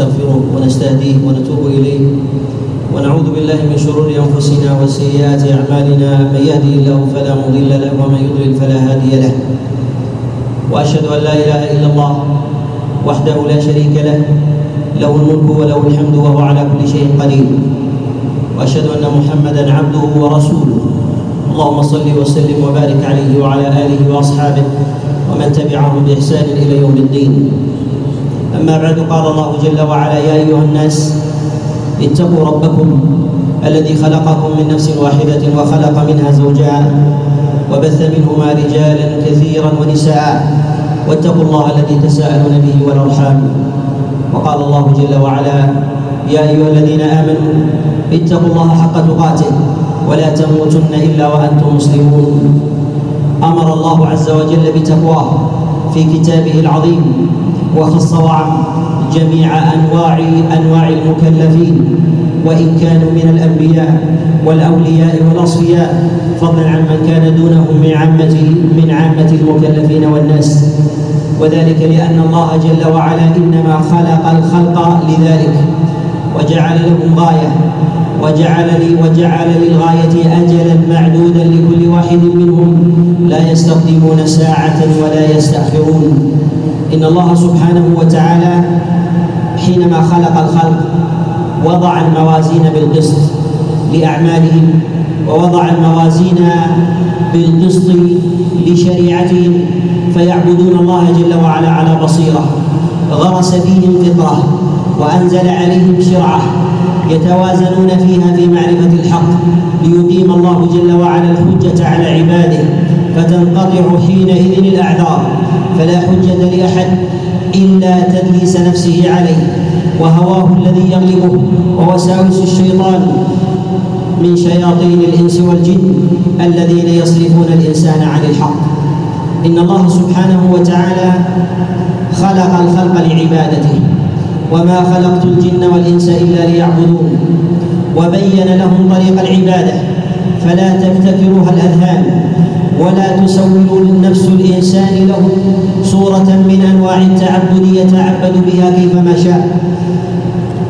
ونستغفره ونستهديه ونتوب إليه. ونعوذ بالله من شرور أنفسنا وسيئات أعمالنا. من يهده الله فلا مضل له ومن يضلل فلا هادي له. وأشهد أن لا إله إلا الله وحده لا شريك له. له الملك وله الحمد وهو على كل شيء قدير. وأشهد أن محمدا عبده ورسوله. اللهم صل وسلم وبارك عليه وعلى آله وأصحابه ومن تبعهم بإحسان إلى يوم الدين. أما بعد قال الله جل وعلا يا أيها الناس اتقوا ربكم الذي خلقكم من نفس واحدة وخلق منها زوجها وبث منهما رجالا كثيرا ونساء واتقوا الله الذي تساءلون به والأرحام. وقال الله جل وعلا يا أيها الذين آمنوا اتقوا الله حق تقاته ولا تموتن إلا وأنتم مسلمون. أمر الله عز وجل بتقواه في كتابه العظيم وخص وعم جميع انواع أنواع المكلفين. وإن كانوا من الأنبياء والأولياء والأصفياء فضلا عن من كان دونهم من عامه من عامة المكلفين والناس. وذلك لأن الله جل وعلا إنما خلق الخلق لذلك وجعل لهم غاية. وجعل لي وجعل للغاية أجلا معدودا لكل واحد منهم. لا يستقدمون ساعة ولا يستأخرون. إن الله سبحانه وتعالى حينما خلق الخلق وضع الموازين بالقسط لأعمالهم ووضع الموازين بالقسط لشريعتهم فيعبدون الله جل وعلا على بصيرة. غرس فيهم فطرة وأنزل عليهم شرعة يتوازنون فيها في معرفة الحق ليقيم الله جل وعلا الحجة على عباده فتنقطع حينئذ الأعذار فلا حجة لأحد إلا تدليس نفسه عليه وهواه الذي يغلبه ووساوس الشيطان من شياطين الإنس والجن الذين يصرفون الإنسان عن الحق. إن الله سبحانه وتعالى خلق الخلق لعبادته. وما خلقت الجن والإنس إلا ليعبدون. وبين لهم طريق العبادة. فلا تبتكرها الأذهان ولا تسول النفس الإنسان له صورة من أنواع التعبد يتعبد بها كيفما شاء.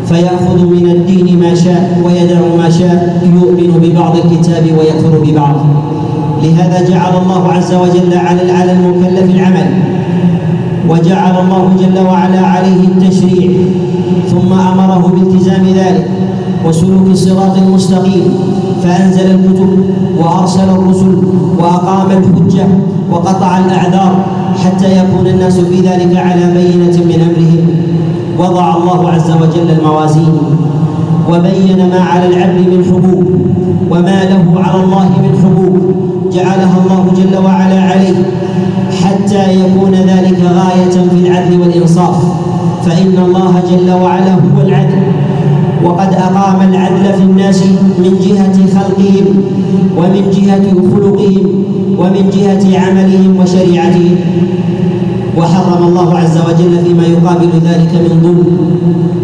فيأخذ من الدين ما شاء ويدع ما شاء يؤمن ببعض الكتاب ويكفر ببعض. لهذا جعل الله عز وجل على على المكلف العمل. وجعل الله جل وعلا عليه التشريع ثم أمره بالتزام ذلك وسلوك الصراط المستقيم فأنزل الكتب وأرسل الرسل وأقام الحجة وقطع الأعذار حتى يكون الناس في ذلك على بينة من امرهم وضع الله عز وجل الموازين وبين ما على العبد من حقوق وما له على الله من حقوق جعلها الله جل وعلا عليه. حتى يكون ذلك غاية في العدل والإنصاف. فإن الله جل وعلا هو العدل. وقد أقام العدل في الناس من جهة خلقهم ومن جهة خلقهم ومن جهة عملهم وشريعتهم. وحرم الله عز وجل فيما يقابل ذلك من ظلم.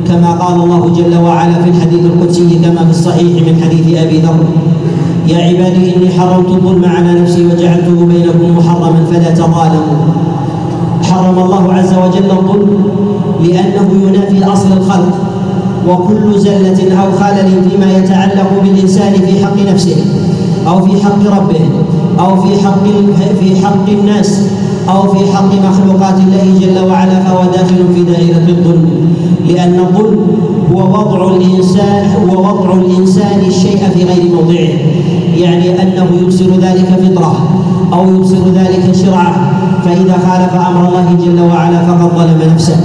كما قال الله جل وعلا في الحديث القدسي كما في الصحيح من حديث أبي ذر. يا عبادي إني حرمت الظلم على نفسي وجعلته بينكم محرما فلا تظالموا. حرم الله عز وجل الظلم لأنه ينافي أصل الخلق وكل زلة أو خلل فيما يتعلق بالإنسان في حق نفسه أو في حق ربه أو في حق في حق الناس أو في حق مخلوقات الله جل وعلا فهو داخل في دائرة الظلم. لأن الظلم هو وضع الإنسان هو وضع الإنسان الشيء في غير موضعه. يعني أنه يبصر ذلك فطرة أو يبصر ذلك شرعة فإذا خالف أمر الله جل وعلا فقد ظلم نفسه.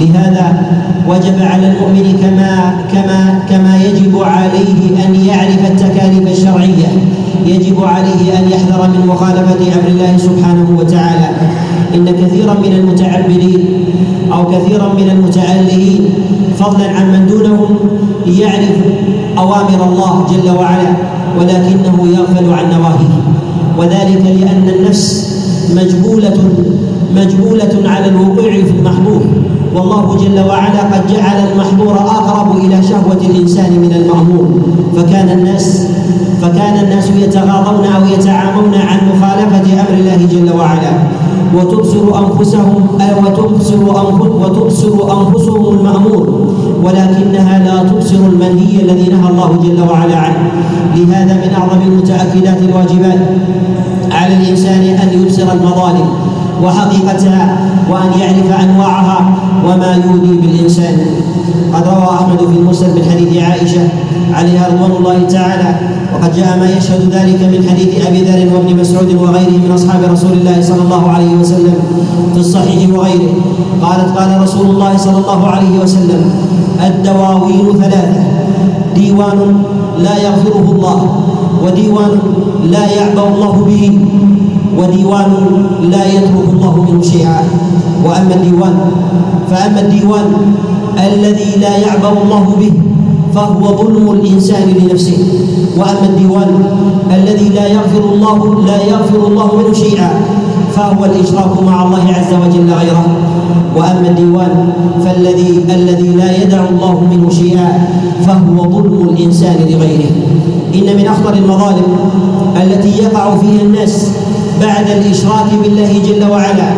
لهذا وجب على المؤمن كما كما كما يجب عليه أن يعرف التكاليف الشرعية. يجب عليه أن يحذر من مخالفة أمر الله سبحانه وتعالى. إن كثيرا من المتعبدين أو كثيرا من المتألهين فضلا عن من دونهم يعرف أوامر الله جل وعلا ولكنه يغفل عن نواهيه. وذلك لأن النفس مجبولة مجبولة على الوقوع في المحظور والله جل وعلا قد جعل المحظور أقرب إلى شهوة الإنسان من المأمور فكان الناس فكان الناس يتغاضون أو يتعامون عن مخالفة أمر الله جل وعلا. وتبصر أنفسهم وتبصر وتبصر أنفسهم المأمور. ولكنها لا تبصر المنهي الذي نهى الله جل وعلا عنه. لهذا من أعظم المتأكدات الواجبات على الإنسان أن يبصر المظالم وحقيقتها وأن يعرف أنواعها. وما يودي بالإنسان. قد روى أحمد في المسند من حديث عائشة عليها رضوان الله تعالى وقد جاء ما يشهد ذلك من حديث أبي ذر وابن مسعود وغيره من أصحاب رسول الله صلى الله عليه وسلم في الصحيح وغيره. قالت قال رسول الله صلى الله عليه وسلم الدواوين ثلاثة ديوان لا يغفره الله وديوان لا يعبأ الله به. وديوان لا يترك الله منه شيئا. وأما الديوان فأما الديوان الذي لا يعبأ الله به فهو ظلم الإنسان لنفسه. وأما الديوان الذي لا يغفر الله لا يغفر الله منه شيئا فهو الإشراك مع الله عز وجل غيره. وأما الديوان فالذي الذي لا يدع الله منه شيئا فهو ظلم الإنسان لغيره. إن من أخطر المظالم التي يقع فيها الناس بعد الإشراك بالله جل وعلا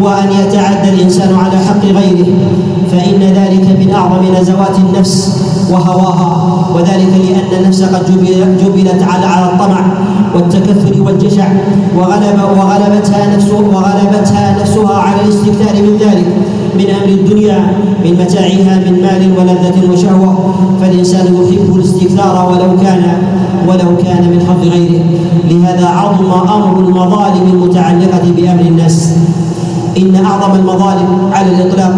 هو أن يتعدى الإنسان على حق غيره فإن ذلك من أعظم نزوات النفس وهواها وذلك لأن النفس قد جبلت على الطمع والتكثر والجشع وغلب وغلبتها وغلبتها نفسها على الاستكثار من ذلك. من أمر الدنيا من متاعها من مال ولذة وشهوة فالإنسان يحب الاستكثار ولو كان ولو كان من حظ غيره. لهذا عظم أمر المظالم المتعلقة بأمر الناس. إن أعظم المظالم على الإطلاق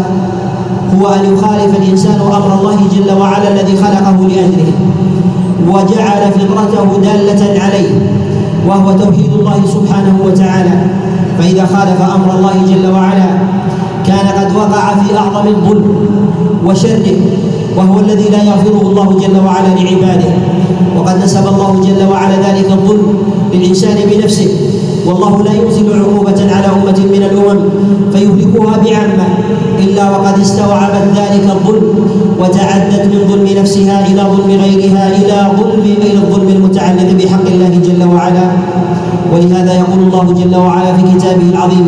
هو أن يخالف الإنسان أمر الله جل وعلا الذي خلقه لأجله وجعل فطرته دالة عليه وهو توحيد الله سبحانه وتعالى. فإذا خالف أمر الله جل وعلا كان قد وقع في أعظم الظلم وشره وهو الذي لا يغفره الله جل وعلا لعباده. وقد نسب الله جل وعلا ذلك الظلم للإنسان بنفسه. والله لا يرسل عقوبة على أمة من الأمم فيهلكها بعامة إلا وقد استوعبت ذلك الظلم وتعدت من ظلم نفسها إلى ظلم غيرها إلى ظلم إلى الظلم المتعلق بحق الله جل وعلا. ولهذا يقول الله جل وعلا في كتابه العظيم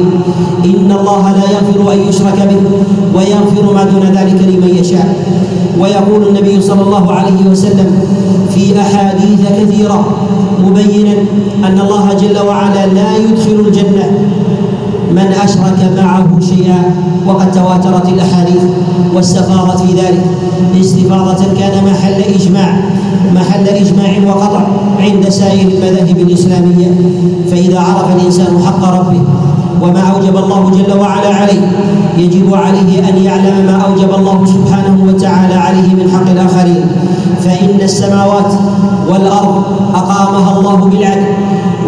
إن الله لا يغفر أن يشرك به ويغفر ما دون ذلك لمن يشاء. ويقول النبي صلى الله عليه وسلم في أحاديث كثيرة مبينا أن الله جل وعلا لا يدخل الجنة من أشرك معه شيئا وقد تواترت الأحاديث واستفاضت في ذلك. استفاضة كان محل إجماع محل إجماع وقطع عند سائر المذاهب الإسلامية. فإذا عرف الإنسان حق ربه وما أوجب الله جل وعلا عليه يجب عليه أن يعلم ما أوجب الله سبحانه وتعالى عليه فإن السماوات والأرض أقامها الله بالعدل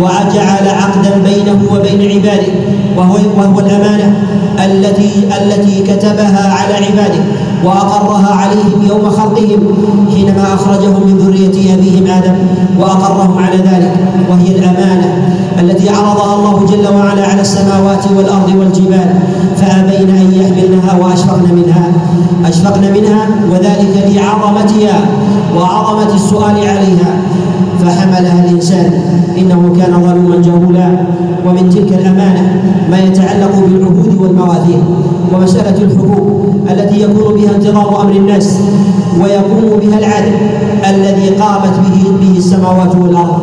وجعل عقدا بينه وبين عباده وهو, وهو الأمانة التي التي كتبها على عباده وأقرها عليهم يوم خلقهم حينما أخرجهم من ذرية أبيهم آدم وأقرهم على ذلك وهي الأمانة التي عرضها الله جل وعلا على السماوات والأرض والجبال فأبين أن يحملنها وأشفقن منها أشفقن منها وذلك لعظمتها وعظمة السؤال عليها فحملها الإنسان. إنه كان ظلوما جهولا. ومن تلك الأمانة ما يتعلق بالعهود والمواثيق ومسألة الحقوق التي يكون بها انتظام أمر الناس ويقوم بها العدل الذي قامت به به السماوات والأرض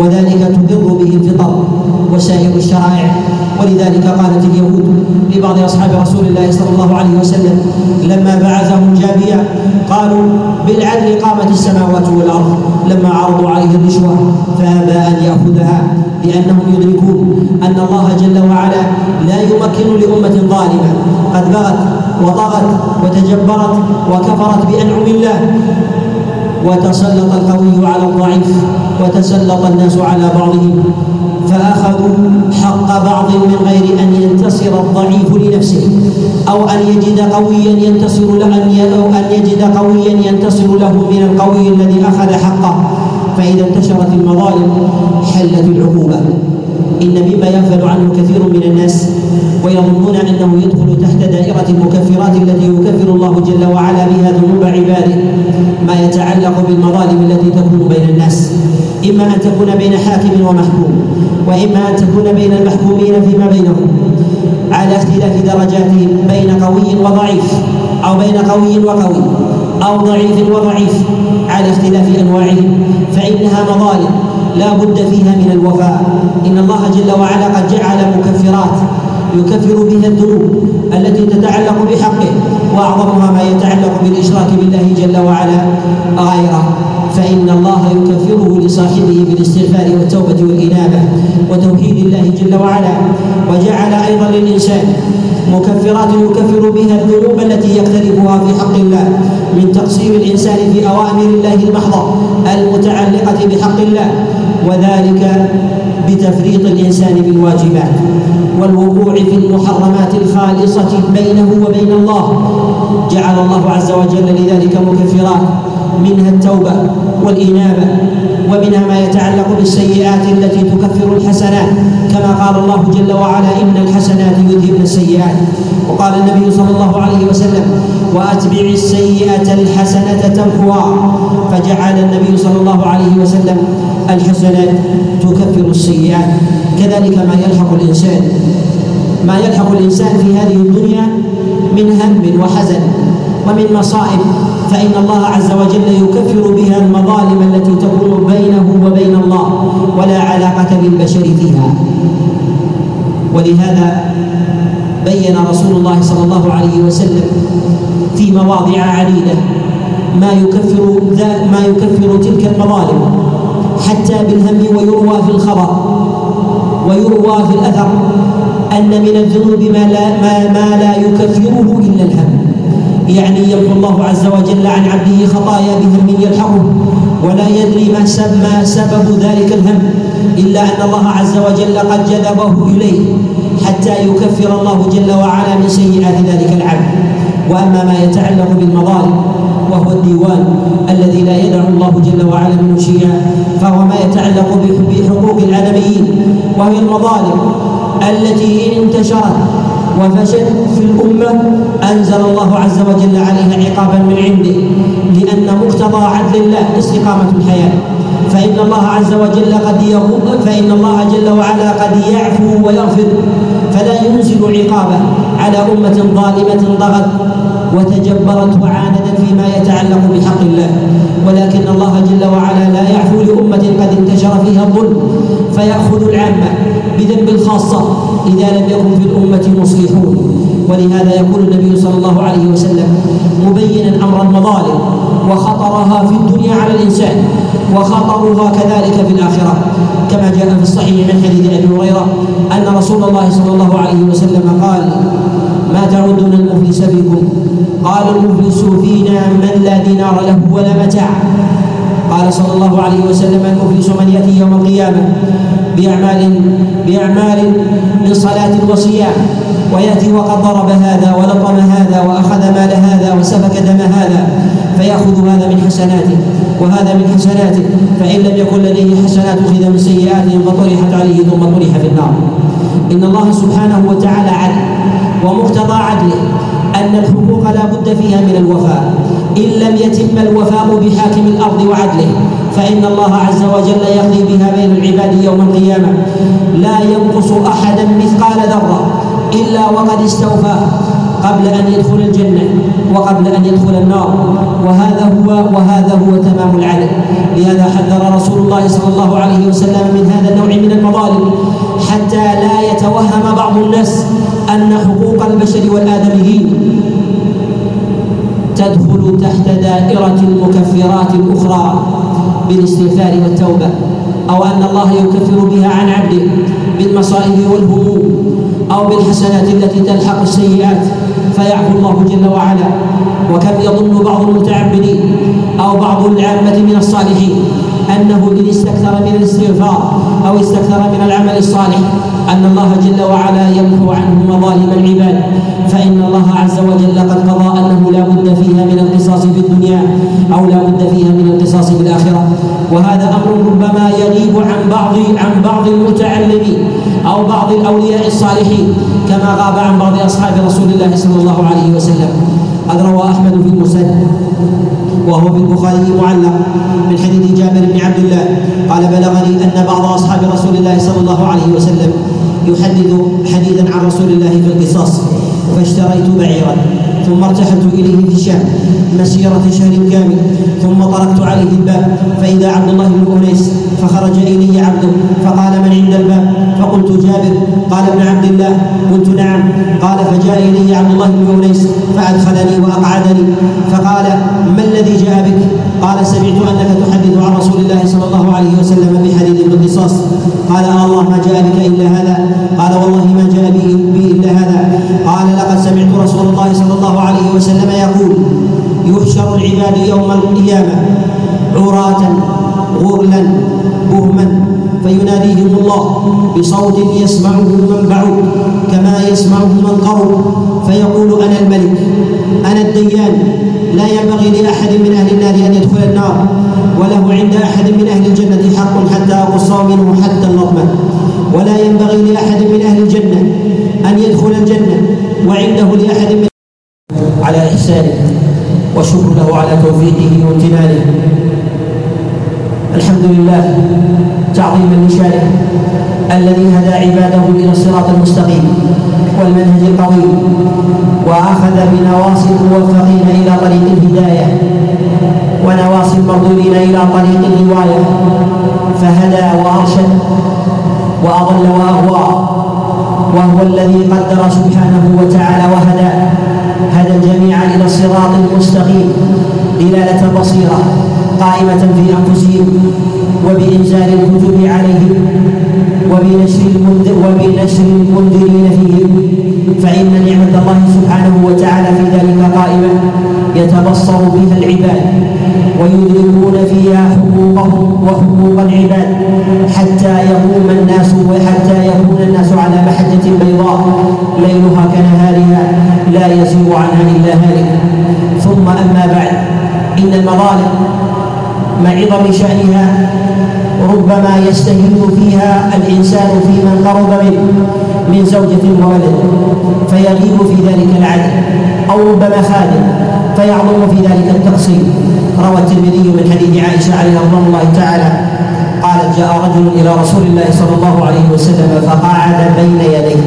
وذلك تقر به الفطر وسائر الشرائع. ولذلك قالت اليهود لبعض أصحاب رسول الله صلى الله عليه وسلم لما بعثهم جابيا قالوا بالعدل قامت السماوات والأرض لما عرضوا عليه الرشوة فأبى أن يأخذها لأنهم يدركون أن الله جل وعلا لا يمكن لأمة ظالمة. قد بغت وطغت وتجبرت وكفرت بأنعم الله. وتسلط القوي على الضعيف وتسلط الناس على بعضهم. فأخذوا حق بعض من غير أن ينتصر الضعيف لنفسه أو أن يجد قويا ينتصر له أو أن يجد قويا ينتصر له من القوي الذي أخذ حقه. فإذا انتشرت المظالم حلت العقوبة. إن مما يغفل عنه كثير من الناس ويظنون أنه يدخل تحت دائرة المكفرات التي يكفر الله جل وعلا بها ذنوب عباده ما يتعلق بالمظالم التي تكون بين الناس. إما أن تكون بين حاكم ومحكوم وإما أن تكون بين المحكومين فيما بينهم على اختلاف درجاتهم بين قوي وضعيف أو بين قوي وقوي أو ضعيف وضعيف على اختلاف أنواعهم فإنها مظالم لا بد فيها من الوفاء. إن الله جل وعلا قد جعل مكفرات يكفر بها الذنوب التي تتعلق بحقه واعظمها ما يتعلق بالإشراك بالله جل وعلا غيره. فإن الله يكفره لصاحبه بالاستغفار والتوبة والإنابة وتوحيد الله جل وعلا وجعل أيضا للإنسان مكفرات يكفر بها الذنوب التي يقترفها في حق الله من تقصير الإنسان في أوامر الله المحضة المتعلقة بحق الله وذلك بتفريط الإنسان بالواجبات والوقوع في المحرمات الخالصة بينه وبين الله. جعل الله عز وجل لذلك مكفرات. منها التوبة والإنابة ومنها ما يتعلق بالسيئات التي تكفر الحسنات. كما قال الله جل وعلا إن الحسنات يذهبن السيئات. وقال النبي صلى الله عليه وسلم وأتبع السيئة الحسنة تمحوها. فجعل النبي صلى الله عليه وسلم الحسنات تكفر السيئات. كذلك ما يلحق الإنسان ما يلحق الإنسان في هذه الدنيا من هم وحزن. ومن مصائب فإن الله عز وجل يكفر بها المظالم التي تكون بينه وبين الله ولا علاقة للبشر فيها. ولهذا بين رسول الله صلى الله عليه وسلم في مواضع عديدة ما يكفر ما يكفر تلك المظالم حتى بالهم ويروى في الخبر ويروى في الأثر أن من الذنوب ما لا, ما, ما لا يكفره إلا الهم. يعني يمحو الله عز وجل عن عبده خطايا بهم يلحقه. ولا يدري ما ما سبب ذلك الهم إلا أن الله عز وجل قد جذبه إليه حتى يكفر الله جل وعلا من سيئات ذلك العبد وأما ما يتعلق بالمظالم وهو الديوان الذي لا يدع الله جل وعلا منه شيئا فهو ما يتعلق بحقوق الآدميين وهي المظالم التي إن انتشرت وفشت في الأمة أنزل الله عز وجل عليها عقابا من عنده لأن مقتضى عدل الله استقامة الحياة. فإن الله عز وجل قد فإن الله جل وعلا قد يعفو ويغفر فلا ينزل عقابه على أمة ظالمة ضغت وتجبرت وعاندت فيما يتعلق بحق الله. ولكن الله جل وعلا لا يعفو لأمة قد انتشر فيها الظلم فيأخذ العامة بذنب الخاصة إذا لم يكن في الأمة مصلحون. ولهذا يقول النبي صلى الله عليه وسلم مبينا أمر المظالم وخطرها في الدنيا على الإنسان وخطرها كذلك في الآخرة. كما جاء في الصحيح من حديث أبي هريرة أن رسول الله صلى الله عليه وسلم قال ما تعدون المفلس فيكم قال المفلس فينا من لا دينار له ولا متاع. قال صلى الله عليه وسلم المفلس من يأتي يوم القيامة بأعمال بأعمال من صلاة وصيام ويأتي وقد ضرب هذا ولطم هذا وأخذ مال هذا وسفك دم هذا فيأخذ هذا من حسناته وهذا من حسناته فإن لم يكن لديه حسنات أخذ من سيئاته فطرحت عليه ثم طرح في النار. إن الله سبحانه وتعالى عدل ومقتضى عدله أن الحقوق لا بد فيها من الوفاء. إن لم يتم الوفاء بحاكم الأرض وعدله فإن الله عز وجل يقضي بها بين العباد يوم القيامة. لا ينقص أحدا مثقال ذرة إلا وقد استوفى قبل أن يدخل الجنة وقبل أن يدخل النار. وهذا هو وهذا هو تمام العدل. لهذا حذر رسول الله صلى الله عليه وسلم من هذا النوع من المظالم حتى لا يتوهم بعض الناس أن حقوق البشر والآدميين تدخل تحت دائرة المكفرات الأخرى بالاستغفار والتوبة أو أن الله يكفر بها عن عبده بالمصائب والهموم أو بالحسنات التي تلحق السيئات فيعفو الله جل وعلا. وكم يظن بعض المتعبدين أو بعض العامة من الصالحين أنه إن استكثر من الاستغفار أو استكثر من العمل الصالح أن الله جل وعلا يمحو عنه مظالم العباد. فإن الله عز وجل قد قضى أنه لا بد فيها من القصاص في الدنيا أو لا بد فيها من القصاص في الآخرة وهذا أمر ربما يغيب عن بعض عن بعض المتعلمين أو بعض الأولياء الصالحين كما غاب عن بعض أصحاب رسول الله صلى الله عليه وسلم. قد روى أحمد في المسند وهو في البخاري معلق من حديث جابر بن عبد الله قال بلغني أن بعض أصحاب رسول الله صلى الله عليه وسلم يحدث حديثا عن رسول الله في القصاص فاشتريت بعيرا. ثم ارتحلت إليه في الشام مسيرة شهر كامل ثم طرقت عليه الباب فإذا عبد الله بن أنيس فخرج الي عبده فقال من عند الباب؟ فقلت جابر قال ابن عبد الله. قلت نعم. قال فجاء إلي عبد الله بن أنيس فأدخلني وأقعدني فقال ما الذي جاء بك؟ قال سمعت أنك تحدث عن رسول الله صلى الله عليه وسلم بحديث بالقصاص. قال آه الله ما جاء بك إلا هذا. قال والله ما جاء بي إلا هذا. قال لقد سمعت الله صلى الله عليه وسلم يقول يحشر العباد يوم القيامة عراة غرلا بهما فيناديهم الله بصوت يسمعه من بعد كما يسمعه من قرب فيقول أنا الملك أنا الديان لا ينبغي لأحد من أهل النار أن يدخل النار وله عند أحد من أهل الجنة حق حتى اقص منه حتى اللطمه ولا ينبغي لأحد من أهل الجنة أن يدخل الجنة وعنده لأحد من على إحسانه والشكر له على توفيقه وامتنانه. الحمد لله تعظيما لشانه الذي هدى عباده إلى الصراط المستقيم والمنهج القويم وآخذ بنواصي الموفقين إلى طريق الهداية ونواصي المرذولين إلى طريق الرواية. واضل واغوى وهو الذي قدر سبحانه وتعالى وهدى هدى الجميع إلى الصراط المستقيم دلالة بصيرة قائمة في أنفسهم وبإنزال الكتب عليهم وبنشر المنذرين فيهم. فإن نعمة الله سبحانه وتعالى في ذلك قائمة. يتبصر بها العباد ويدركون فيها حقوقهم وحقوق العباد حتى يقوم الناس وحتى يكون الناس على محجة بيضاء. ليلها كنهارها لا يزيغ عنها إلا هالك. ثم أما بعد إن المظالم مع عظم شأنها ربما يستهين فيها الإنسان في من قرب منه من زوجة وولد فيغيب في ذلك العدل أو ربما خادم فيعظم في ذلك التقصير روى الترمذي من حديث عائشة عليها رضوان الله تعالى قالت جاء رجل إلى رسول الله صلى الله عليه وسلم فقعد بين يديه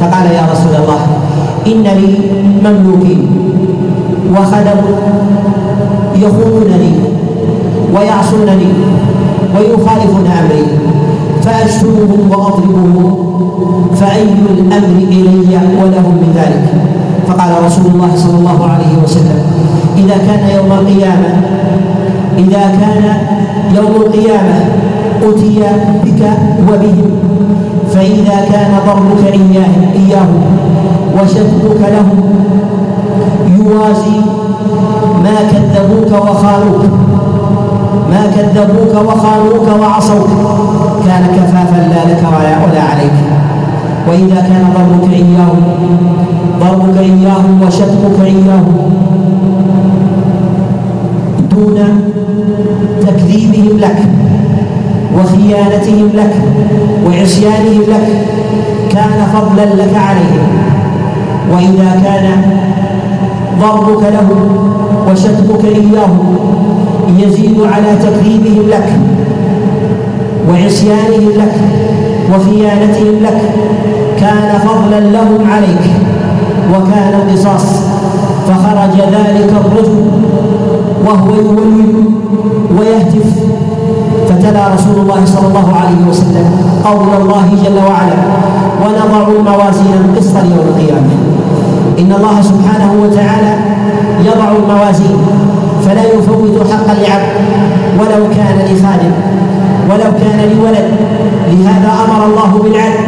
فقال يا رسول الله إن لي مملوكين وخدم يخونونني ويعصونني ويخالفون أمري فاشتمهم واضربهم فاي الأمر إلي ولهم من ذلك. فقال رسول الله صلى الله عليه وسلم إذا كان يوم القيامة إذا كان يوم القيامة أتي بك وبهم فإذا كان ضربك إياه اياهم وشتمك لهم يوازي ما كذبوك وخانوك ما كذبوك وخانوك وعصوك. كان كفافا لا لك ولا عليك. وإذا كان ضربك إياهم ضربك إياهم وشتمك إياهم دون تكذيبهم لك وخيانتهم لك وعصيانهم لك كان فضلا لك عليهم. وإذا كان ضربك لهم وشتمك إياهم يزيد على تكذيبهم لك وعصيانهم لك وخيانتهم لك. كان فضلا لهم عليك وكان قصاص فخرج ذلك الرجل وهو يولد ويهتف. فتلا رسول الله صلى الله عليه وسلم قول الله جل وعلا ونضع الموازين القسط ليوم القيامة. إن الله سبحانه وتعالى يضع الموازين فلا يفوت حقا لعبد ولو كان لخادم ولو كان لولد. لهذا أمر الله بالعدل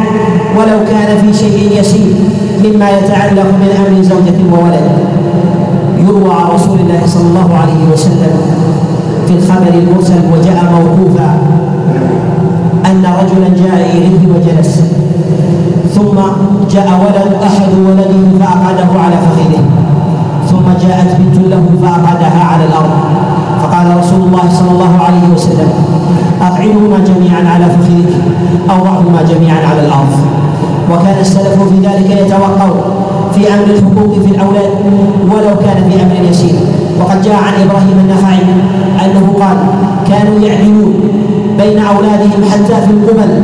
ولو كان في شيء يسير مما يتعلق من أمر زوجة وولد. يروى عن رسول الله صلى الله عليه وسلم في الخبر المرسل وجاء موقوفا أن رجلا جاء إليه وجلس. ثم جاء ولد أحد ولده فأقعده على فخذه. ثم جاءت بنت له فأقعدها على الأرض. فقال رسول الله صلى الله عليه وسلم أقعدهما جميعا على فخذك أو ضعهما جميعا على الأرض. وكان السلف في ذلك يتوقون في أمر الحقوق في الأولاد ولو كان في أمر يسير وقد جاء عن إبراهيم النخعي أنه قال كانوا يعدلون بين أولادهم حتى في القبل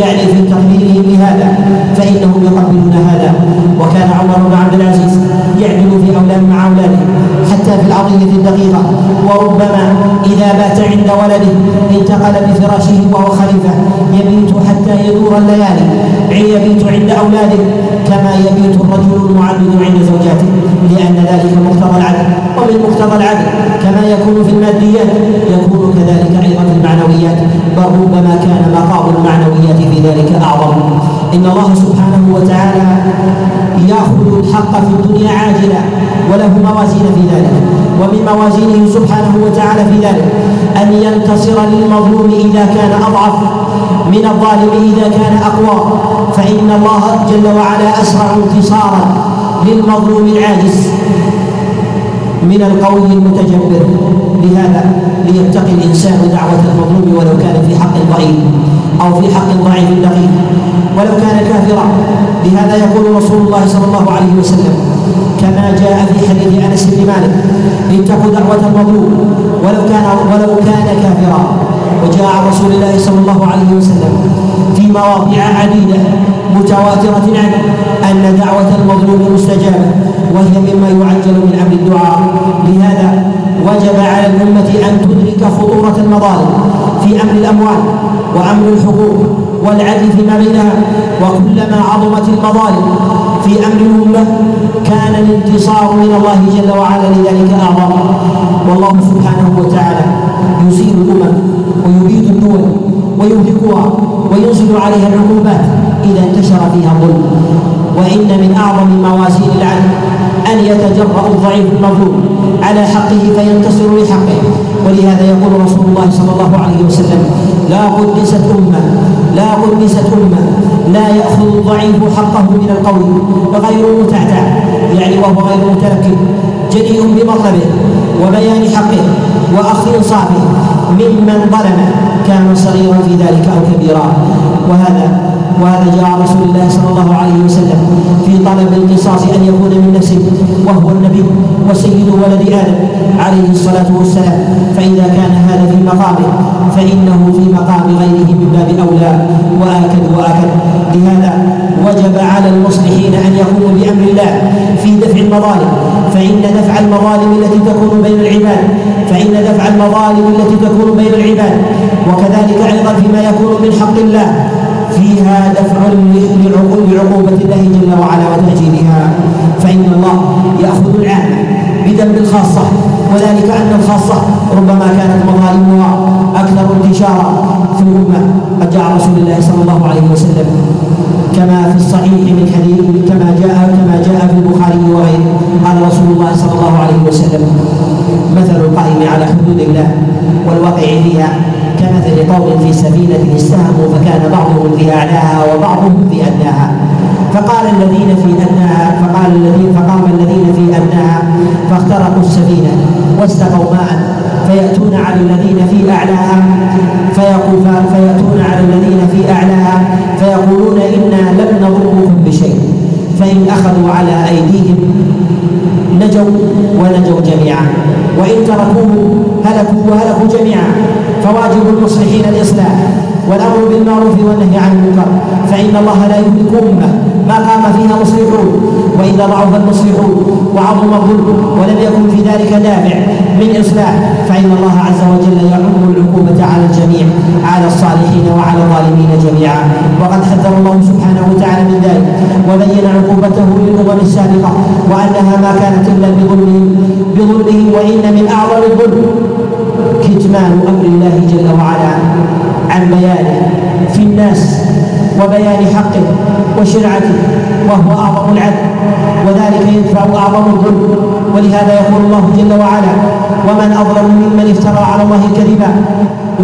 يعني في تقبيلهم لهذا فإنهم يقبلون هذا. وكان عمر بن عبد العزيز يعدل في أولاد مع أولاده حتى في العطية الدقيقة. وربما إذا بات عند ولده انتقل بفراشه وهو خليفة. يبيت حتى يدور الليالي. يبيت عند أولاده كما يبيت الرجل المعبد عند زوجاته لأن ذلك مقتضى العدل. ومن مقتضى العدل كما يكون في الماديات. يكون كذلك أيضا في المعنويات. بل ربما كان مقام المعنويات في ذلك أعظم. إن الله سبحانه وتعالى يأخذ الحق في الدنيا عاجلا وله موازين في ذلك. ومن موازينه سبحانه وتعالى في ذلك أن ينتصر للمظلوم إذا كان أضعف من الظالم إذا كان أقوى. فإن الله جل وعلا أسرع انتصارا للمظلوم العاجز. من القوي المتجبر لهذا ليتقي الإنسان دعوة المظلوم ولو كان في حق ضعيف أو في حق ضعيف دقيق. ولو كان كافرا. لهذا يقول رسول الله صلى الله عليه وسلم كما جاء في حديث أنس بن مالك اتقوا دعوة المظلوم ولو كان ولو كان كافرا. وجاء رسول الله صلى الله عليه وسلم في مواضع عديدة. متواترة عنه أن دعوة المظلوم مستجابة وهي مما يعجل من أمر الدعاء. لهذا وجب على الأمة أن تدرك خطورة المظالم في أمر الأموال وامر الحقوق والعدل فيما بينها. وكلما عظمت المظالم في أمر الأمة كان الانتصار من الله جل وعلا لذلك أعظم. والله سبحانه وتعالى يزيل الأمم ويبيد الدول ويهلكها وينزل عليها العقوبات إذا انتشر فيها الظلم. وإن من أعظم موازين العدل أن يتجرأ الضعيف المظلوم على حقه فينتصر لحقه. ولهذا يقول رسول الله صلى الله عليه وسلم لا قدست أمة لا قدست أمة لا يأخذ الضعيف حقه من القول غير متعتع. يعني وهو غير متركب جدير بمطلبه وبيان حقه وأخذ إنصافه. ممن ظلم كان صغيرا في ذلك أو كبيرا. وهذا وهذا جاء رسول الله صلى الله عليه وسلم في طلب القصاص أن يكون من نفسه وهو النبي وسيد ولد آدم عليه الصلاة والسلام. فإذا كان هذا في مقامه فإنه في مقام غيره من باب أولى. واكد وآكد. لهذا وجب على المصلحين أن يقوموا بأمر الله في دفع المظالم. فإن دفع المظالم التي تكون بين العباد فإن دفع المظالم التي تكون بين العباد وكذلك أيضا فيما يكون من حق الله فيها دفع لعقوبة الله جل وعلا وتأجيلها فإن الله يأخذ العام بذنب الخاصة وذلك أن الخاصة ربما كانت مظالمها أكثر انتشارا في الأمة قد جاء رسول الله صلى الله عليه وسلم كما في الصحيح من حديث كما جاء كما جاء في البخاري وغيره قال رسول الله صلى الله عليه وسلم مثل القائم على حدود الله والواقع فيها كمثل قوم في سفينة استهموا فكان بعضهم في أعلاها وبعضهم في أدناها. فقال الذين في أدناها فقال الذين فقام الذين في أدناها فاخترقوا السفينة واستقوا ماء فيأتون على الذين في أعلاها فيقول فيأتون على الذين في أعلاها فيقولون إنا لم نضركم بشيء. فإن أخذوا على أيديهم نجوا ونجوا جميعا. وإن تركوه هلكوا وهلكوا جميعا. فواجب المصلحين الإصلاح والأمر بالمعروف والنهي عن المنكر. فإن الله لا يهلك أمة ما قام فيها مصلحون وإذا ضعف المصلحون وعظم الظلم ولم يكن في ذلك دافع من إصلاح فإن الله عز وجل يعم العقوبة على الجميع على الصالحين وعلى الظالمين جميعا. وقد حذر الله سبحانه وتعالى من ذلك وبين عقوبته للأمم السابقة وأنها ما كانت إلا بظلمهم بظلمهم وإن من أعظم الظلم كتمان أمر الله جل وعلا عن بيانه في الناس وبيان حقه وشرعته وهو أعظم العدل وذلك يدفع أعظم الظلم ولهذا يقول الله جل وعلا ومن أظلم ممن افترى على الله كذبا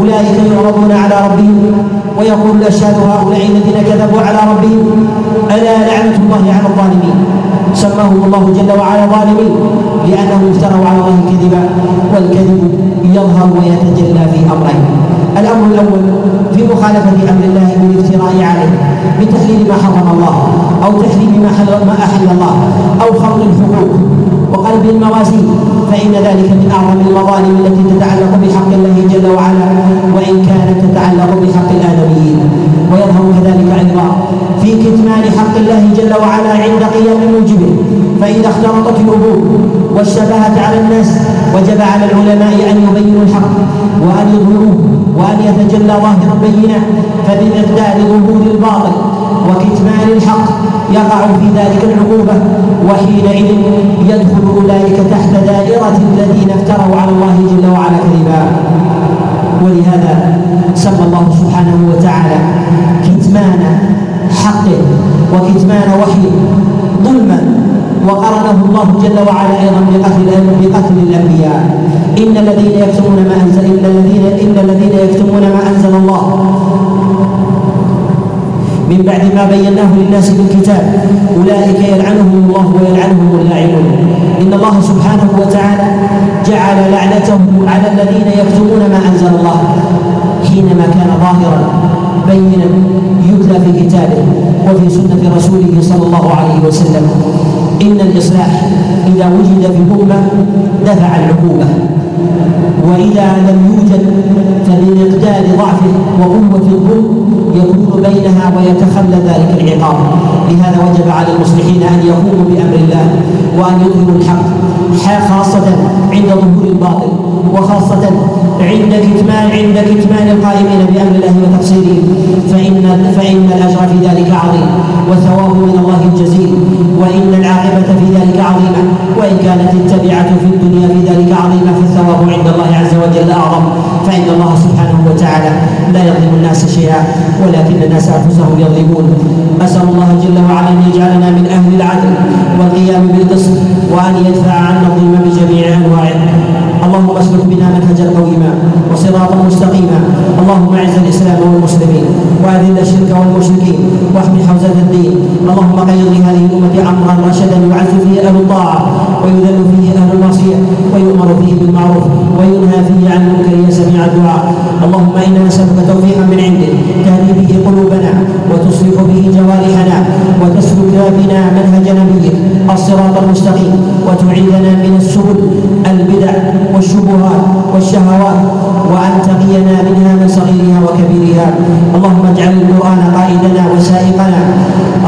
أولئك يعرضون على ربهم ويقول الأشهاد هؤلاء الذين كذبوا على ربهم ألا لعنة الله على الظالمين سماهم الله جل وعلا ظالمين لأنهم افتروا على الله كذبا والكذب يظهر ويتجلى في أمرين. الأمر الأول في مخالفة أمر الله بالافتراء عليه بتحليل ما حرم الله أو تحريم ما أحل الله أو خلق الحقوق. وقلب الموازين فإن ذلك من أعظم المظالم التي تتعلق بحق الله جل وعلا وإن كانت تتعلق بحق الآدميين. ويظهر كذلك أيضا في كتمان حق الله جل وعلا عند قيام موجبه فإذا اختلطت الأمور واشتبهت على الناس وجب على العلماء أن يبينوا الحق وأن يظهروه وأن يتجلى ظاهرا بينا فبمقدار ظهور الباطل وكتمان الحق يقع في ذلك العقوبة وحينئذ يدخل أولئك تحت دائرة الذين افتروا على الله جل وعلا كذبا. ولهذا سمى الله سبحانه وتعالى كتمان حقه وكتمان وحيه ظلما وقرنه الله جل وعلا أيضا بقتل بقتل الأنبياء. إن الذين يكتمون ما انزل إن الذين إن الذين يكتمون ما أنزل الله. من بعد ما بيناه للناس في الكتاب أولئك يلعنهم الله ويلعنهم اللاعنون. إن الله سبحانه وتعالى جعل لعنته على الذين يكتمون ما أنزل الله حينما كان ظاهرا. بينا يتلى في كتابه وفي سنة رسوله صلى الله عليه وسلم. إن الإصلاح إذا وجد في الأمة دفع العقوبة وإذا لم يوجد فبمقدار ضعفه وقوة الظلم يكون بينها ويتخلى ذلك العقاب. لهذا وجب على المصلحين أن يقوموا بأمر الله وأن يظهروا الحق خاصة عند ظهور الباطل. وخاصة عند كتمان عند كتمان القائمين بأمر الله وتقصيره فإن فإن الأجر في ذلك عظيم والثواب من الله الجزيل وإن العاقبة في ذلك عظيمة وإن كانت التبعة في الدنيا في ذلك عظيمة فالثواب عند الله عز وجل أعظم فإن الله سبحانه وتعالى لا يظلم الناس شيئا ولكن الناس أنفسهم يظلمون. أسأل الله جل وعلا أن يجعلنا من أهل العدل والقيام بالقسط وأن يدفع عنا الظلم بجميع اللهم اعز الإسلام والمسلمين واذل الشرك والمشركين واحمي حوزه الدين. اللهم قيض لهذه الأمة أمرا رشدا يعز فيه أهل الطاعة ويذل فيه أهل المعصية ويؤمر فيه بالمعروف وينهى فيه عن المنكر يا سميع الدعاء. اللهم إنا نسألك توفيقا من عندك تهدي به قلوبنا وتصلح به جوارحنا. وتسلك بنا منهج نبيك الصراط المستقيم وتعيذنا من السبل البدع والشبهات والشهوات وأن تقينا منها من صغيرها وكبيرها. اللهم اجعل القرآن قائدنا وسائقنا.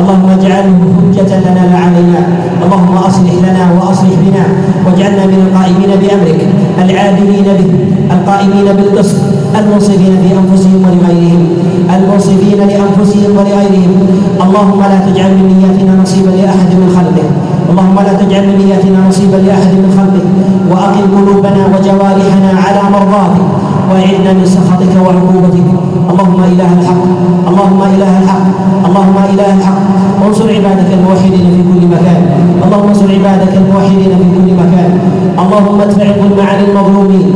اللهم اجعله حجة لنا لا علينا. اللهم أصلح لنا وأصلح بنا. واجعلنا من القائمين بأمرك. العادلين به القائمين بالقسط المنصفين في أنفسهم ولغيرهم المنصفين لأنفسهم ولغيرهم. اللهم لا تجعل من نياتنا نصيبا لأحد من خلقك اللهم لا تجعل من نياتنا نصيبا لأحد من خلقك وأقم قلوبنا وجوارحنا على مرضاتك واعذنا من سخطك وعقوبتك. اللهم إله الحق. اللهم إله الحق. اللهم اله الحق وانصر عبادك الموحدين في كل مكان. اللهم انصر عبادك الموحدين في كل مكان. اللهم ادفع الظلم عن المظلومين.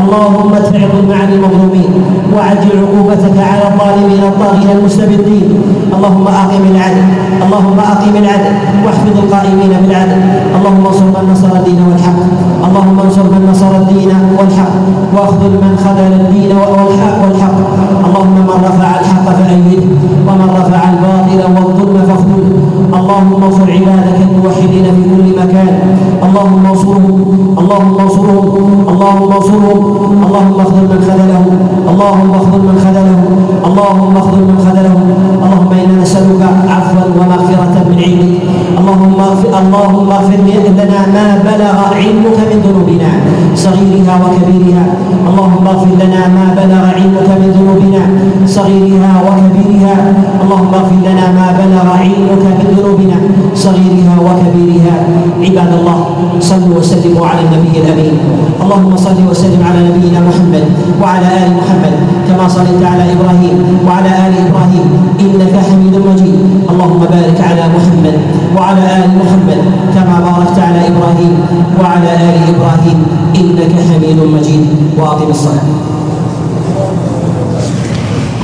اللهم ادفع الظلم عن المظلومين. وعجل عقوبتك على الظالمين الطاغين المستبدين. اللهم أقم العدل اللهم أقم العدل. واحفظ القائمين بالعدل. اللهم انصر من نصر الدين والحق. اللهم انصر من نصر الدين والحق. واخذل من خذل الدين والحق. والحق اللهم من رفع الحق فأيده ومن رفع الباطل والظلم فاخذله اللهم انصر عبادك الموحدين في كل مكان. اللهم انصرهم. اللهم انصرهم. اللهم انصرهم. اللهم اخذل من خذلهم. اللهم اخذل من خذلهم. اللهم اخذل من خذلهم. اللهم إنا نسألك عفوا ومغفرة من عندك. اللهم اللهم اغفر لنا ما بلغ علمك من ذنوبنا. صغيرها وكبيرها. اللهم اغفر لنا ما بلغ علمك من ذنوبنا. صغيرها وكبيرها. اللهم اغفر لنا ما بلغ علمك من ذنوبنا. صغيرها وكبيرها. عباد الله صلوا وسلموا على النبي الأمين. اللهم صل وسلم على نبينا محمد وعلى آل محمد كما صليت على إبراهيم وعلى آل إبراهيم إنك حميد مجيد. اللهم بارك على محمد وعلى آل محمد كما باركت على إبراهيم وعلى آل إبراهيم إنك حميد مجيد. وأقم الصلاة.